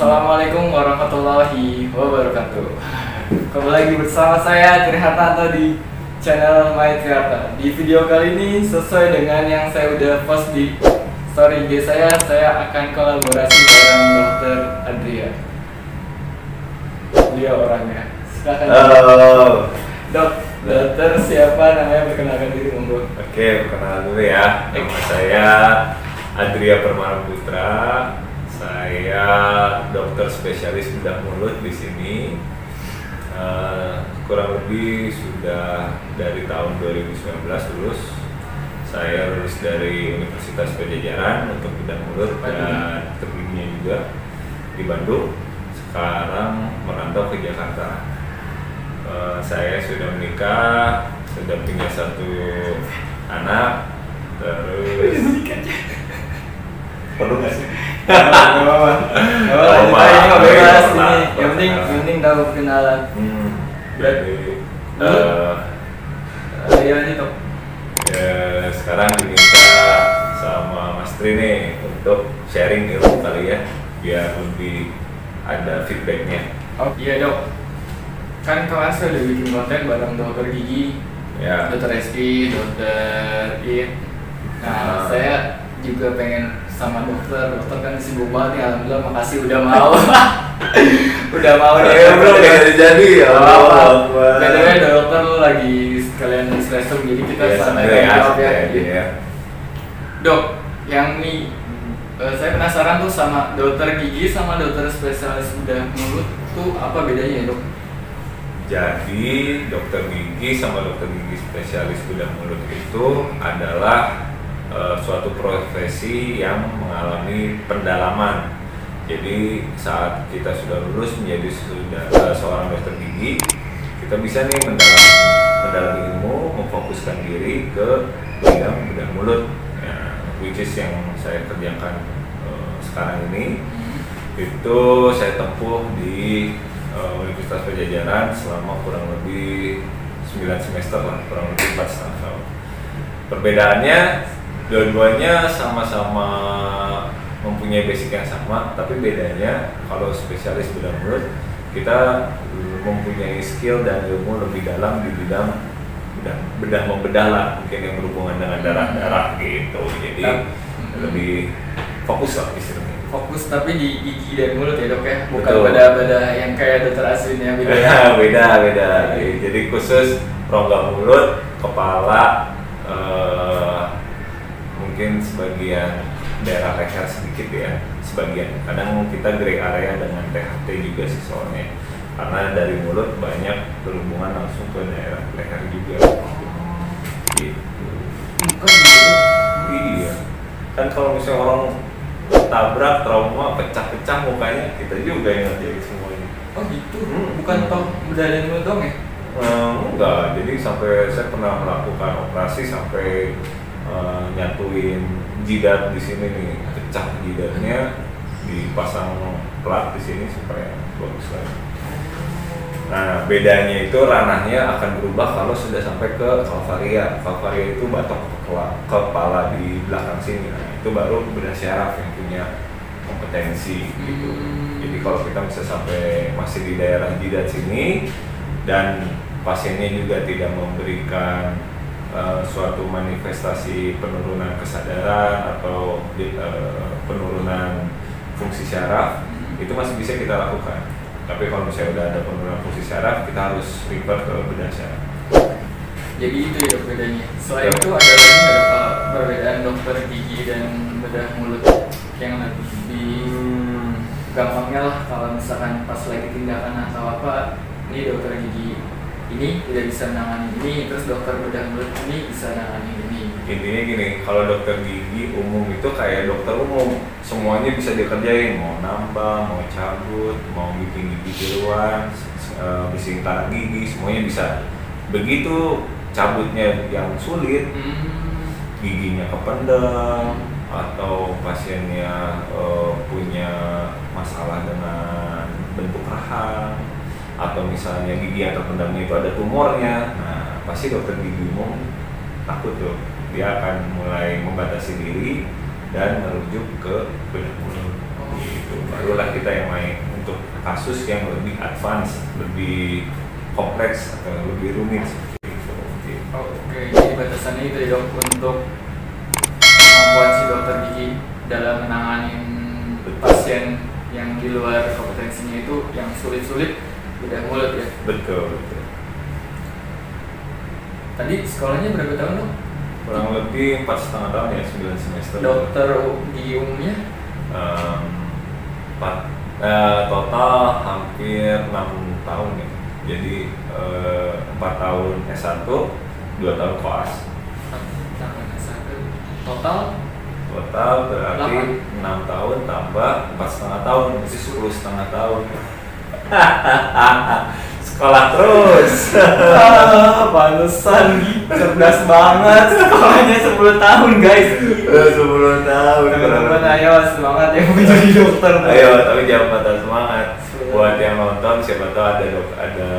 Assalamualaikum warahmatullahi wabarakatuh. Kembali lagi bersama saya Tri Hartanto di channel My Triharta. Di video kali ini sesuai dengan yang saya udah post di story IG saya, saya akan kolaborasi dengan Dokter Adria. Dia orangnya. Silakan. Halo. Dok, dokter siapa namanya perkenalkan diri monggo. Oke, perkenalan dulu ya. Nama saya Adria Permana Putra. Saya dokter spesialis bedah mulut di sini. Eh, kurang lebih sudah dari tahun 2019 lulus. Saya lulus dari Universitas Pajajaran untuk bedah mulut dan tergiginya juga di Bandung. Sekarang merantau ke Jakarta. Eh, saya sudah menikah, sudah punya satu anak, terus perlu nggak sih? Apa-apa. Ini maaf. bebas ini. Yang penting, yang penting tahu kenalan. Hmm, eh, Iya nih dok. ya, sekarang diminta sama Mas Tri nih untuk sharing ilmu kali ya, biar lebih ada feedbacknya. Oh iya dok. Kan saya udah bikin konten bareng dokter gigi, Ya. dokter SI, dokter It. Nah, Ah. saya juga pengen sama dokter. Dokter kan sibuk banget nih. Alhamdulillah, makasih udah mau. udah mau nih. Ya, belum jadi jadi ya. Allah. Btw dokter lu lagi sekalian stressum jadi kita Ya, santai ya, aja ya. Dok, yang nih eh, saya penasaran tuh sama dokter gigi sama dokter spesialis bedah mulut tuh apa bedanya ya dok? Jadi dokter gigi sama dokter gigi spesialis bedah mulut itu adalah eh, suatu profesi yang mengalami pendalaman. Jadi saat kita sudah lulus menjadi sudah eh, seorang dokter gigi, kita bisa nih mendalam mendalami ilmu, memfokuskan diri ke bidang bedah mulut, ya, which is yang saya kerjakan eh, sekarang ini itu saya tempuh di uh, Universitas Pajajaran selama kurang lebih 9 semester lah, kurang lebih 4 setengah tahun. Perbedaannya dua-duanya sama-sama mempunyai basic yang sama, tapi bedanya kalau spesialis bedah mulut kita mempunyai skill dan ilmu lebih dalam di bidang bedah, bedah membedah lah mungkin yang berhubungan dengan darah-darah gitu. Jadi Ya. lebih fokus lah istilahnya. Fokus tapi di gigi dan mulut ya dok ya, bukan Betul. pada-pada yang kayak dokter aslinya beda ya. beda beda jadi khusus rongga mulut kepala eh, mungkin sebagian daerah leher sedikit ya sebagian. Kadang kita gray area dengan THT juga sih soalnya. Karena dari mulut banyak berhubungan langsung ke daerah leher juga. Gitu. Iya. Kan kalau misalnya orang tabrak trauma pecah-pecah mukanya kita juga yang ngerjain semuanya. Oh gitu, Hmm. bukan toh bedah dan mulut dong ya? Eh, enggak, jadi sampai saya pernah melakukan operasi sampai eh, nyatuin jidat di sini nih, pecah jidatnya, dipasang plat di sini supaya bagus lagi. Nah, bedanya itu ranahnya akan berubah kalau sudah sampai ke kalvaria. Kalvaria itu batok kepala, kepala di belakang sini. Nah, itu baru bedah syaraf yang punya kompetensi gitu. Hmm. Jadi kalau kita bisa sampai masih di daerah jidat sini dan pasiennya juga tidak memberikan uh, suatu manifestasi penurunan kesadaran atau di- uh, penurunan fungsi syaraf itu masih bisa kita lakukan. Tapi kalau misalnya udah ada penurunan fungsi syaraf, kita harus refer ke bedah syaraf. Jadi itu ya bedanya. Selain Ya. itu ada lagi nggak uh, perbedaan dokter gigi dan bedah mulut yang lebih gampangnya lah kalau misalkan pas lagi tindakan atau apa ini dokter gigi ini tidak bisa nangani ini terus dokter bedah mulut ini bisa nangani ini Intinya gini, kalau dokter gigi umum itu kayak dokter umum, semuanya bisa dikerjain, mau nambah, mau cabut, mau bikin gigi tiruan, eh, bersihin tanah gigi, semuanya bisa. Begitu cabutnya yang sulit, hmm. giginya kependem atau pasiennya eh, punya masalah dengan atau misalnya gigi yang terpendamnya itu ada tumornya, nah pasti dokter gigi umum takut tuh. Dia akan mulai membatasi diri dan merujuk ke bedah mulut gitu. Barulah kita yang main. Untuk kasus yang lebih advance lebih kompleks atau lebih rumit seperti itu Oke. Oke, jadi batasannya itu ya dok untuk kemampuan si dokter gigi dalam menangani pasien yang di luar kompetensinya itu yang sulit-sulit bedah mulut ya. betul betul Tadi sekolahnya berapa tahun dok? kurang lebih empat setengah tahun ya sembilan semester Dokter umumnya? Em, empat eh, total hampir enam tahun ya jadi eh, empat tahun S1 dua tahun koas Tahun satu. Total total berarti enam tahun tambah empat setengah tahun masih sepuluh setengah tahun sekolah terus. Ah, pantesan cerdas banget. Sekolahnya 10 tahun guys. Sepuluh tahun teman-teman ayo semangat ya menjadi dokter. Ayo tapi jangan patah semangat. Buat yang nonton siapa tahu ada dok ada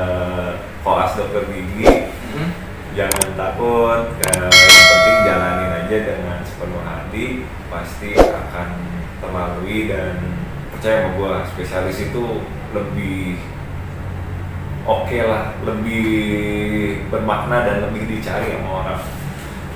koas dokter gigi. Hmm? jangan takut eh, yang penting jalanin aja dengan sepenuh hati. Pasti akan terlalui dan percaya sama gua. Spesialis itu lebih oke lah lebih bermakna dan lebih dicari sama orang.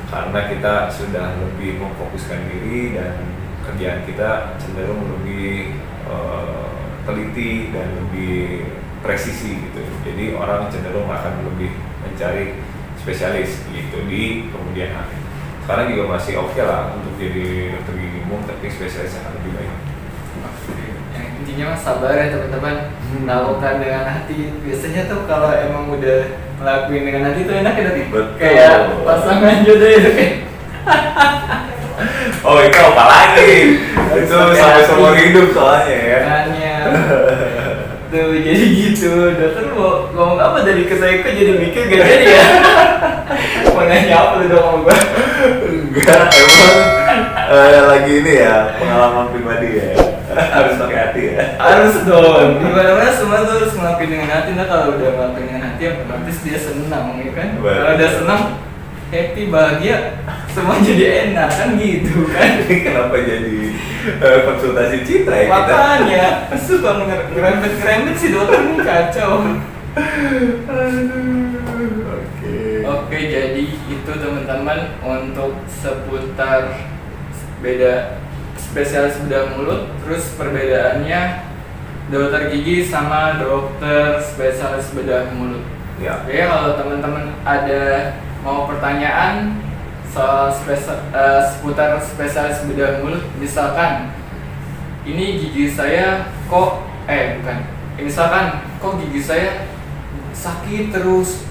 Karena kita sudah lebih memfokuskan diri dan kerjaan kita cenderung lebih eh, teliti dan lebih presisi gitu. Jadi orang cenderung akan lebih mencari spesialis gitu di kemudian hari. Sekarang juga masih oke lah untuk jadi dokter gigi umum tapi spesialis akan lebih baik yang intinya mah sabar ya teman-teman. Hmm. lakukan dengan hati. Biasanya tuh kalau emang udah ngelakuin dengan hati tuh enak ya? Betul. kayak pasangan jodoh Dok, ya? oh itu apa lagi? Itu sampai seumur hidup soalnya ya. Makanya. Tuh jadi gitu. Dokter mau ngomong apa dari ke saya? Kok jadi mikir gak jadi ya? Mau nanya apa lu dong gua? Enggak emang eh, lagi ini ya pengalaman pribadi ya harus pakai hati ya. Harus dong. Gimana mana semua tuh harus ngelakuin dengan hati. Nah kalau udah ngelakuin dengan hati otomatis dia senang ya kan? Betul. kalau udah senang happy bahagia semua jadi enak kan gitu kan? Ini kenapa jadi eh, konsultasi cinta ya kita? Makanya suka nger- ngerempet ngerempet si dokter nih kacau. Oke. Oke, jadi itu teman-teman untuk seputar beda spesialis bedah mulut, terus perbedaannya dokter gigi sama dokter spesialis bedah mulut. ya Oke, kalau teman-teman ada mau pertanyaan soal spesa- eh, seputar spesialis bedah mulut, misalkan ini gigi saya kok eh bukan, misalkan kok gigi saya sakit terus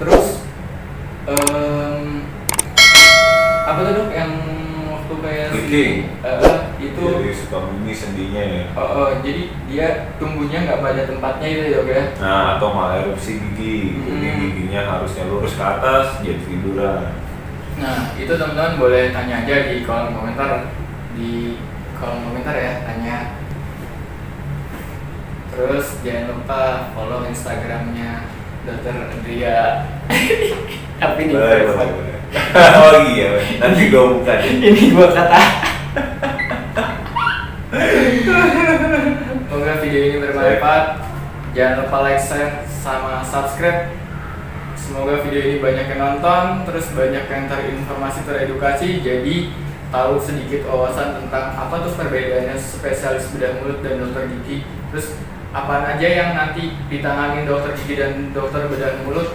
terus em, apa tuh dok yang waktu kayak si- eh, itu jadi suka bunyi sendinya ya oh, oh, jadi dia tumbuhnya nggak pada tempatnya itu ya dok ya nah atau malah erupsi gigi jadi Hmm. giginya harusnya lurus ke atas jadi tiduran Nah, itu teman-teman boleh tanya aja di kolom komentar di kolom komentar ya, tanya. Terus jangan lupa follow Instagramnya Dokter Andrea. Tapi di boleh boleh private. boleh oh iya nanti gue buka deh Ini gua kata. Semoga video ini bermanfaat. Jangan lupa like, share, sama subscribe. Semoga video ini banyak yang nonton, terus banyak yang terinformasi, teredukasi. Jadi tahu sedikit wawasan tentang apa tuh perbedaannya spesialis bedah mulut dan dokter gigi. Terus apa aja yang nanti ditangani dokter gigi dan dokter bedah mulut.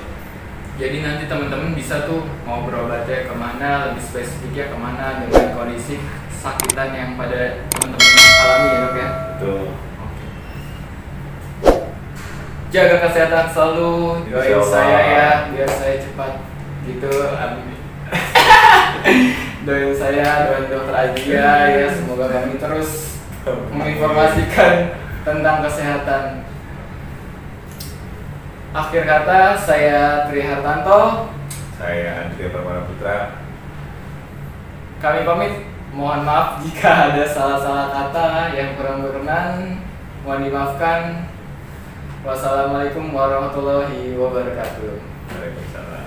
Jadi nanti teman-teman bisa tuh mau berobatnya ke mana, lebih spesifiknya ke mana dengan kondisi sakitan yang pada teman-teman alami ya dok ya. betul Jaga kesehatan selalu, doain saya ya biar saya cepat gitu. Amin. doain saya, doain dokter Adia ya semoga kami terus menginformasikan tentang kesehatan. Akhir kata saya Tri Hartanto, saya Andrea Permana Putra kami pamit. Mohon maaf jika ada salah-salah kata yang kurang berkenan. Mohon dimaafkan. Wassalamualaikum warahmatullahi wabarakatuh. Waalaikumsalam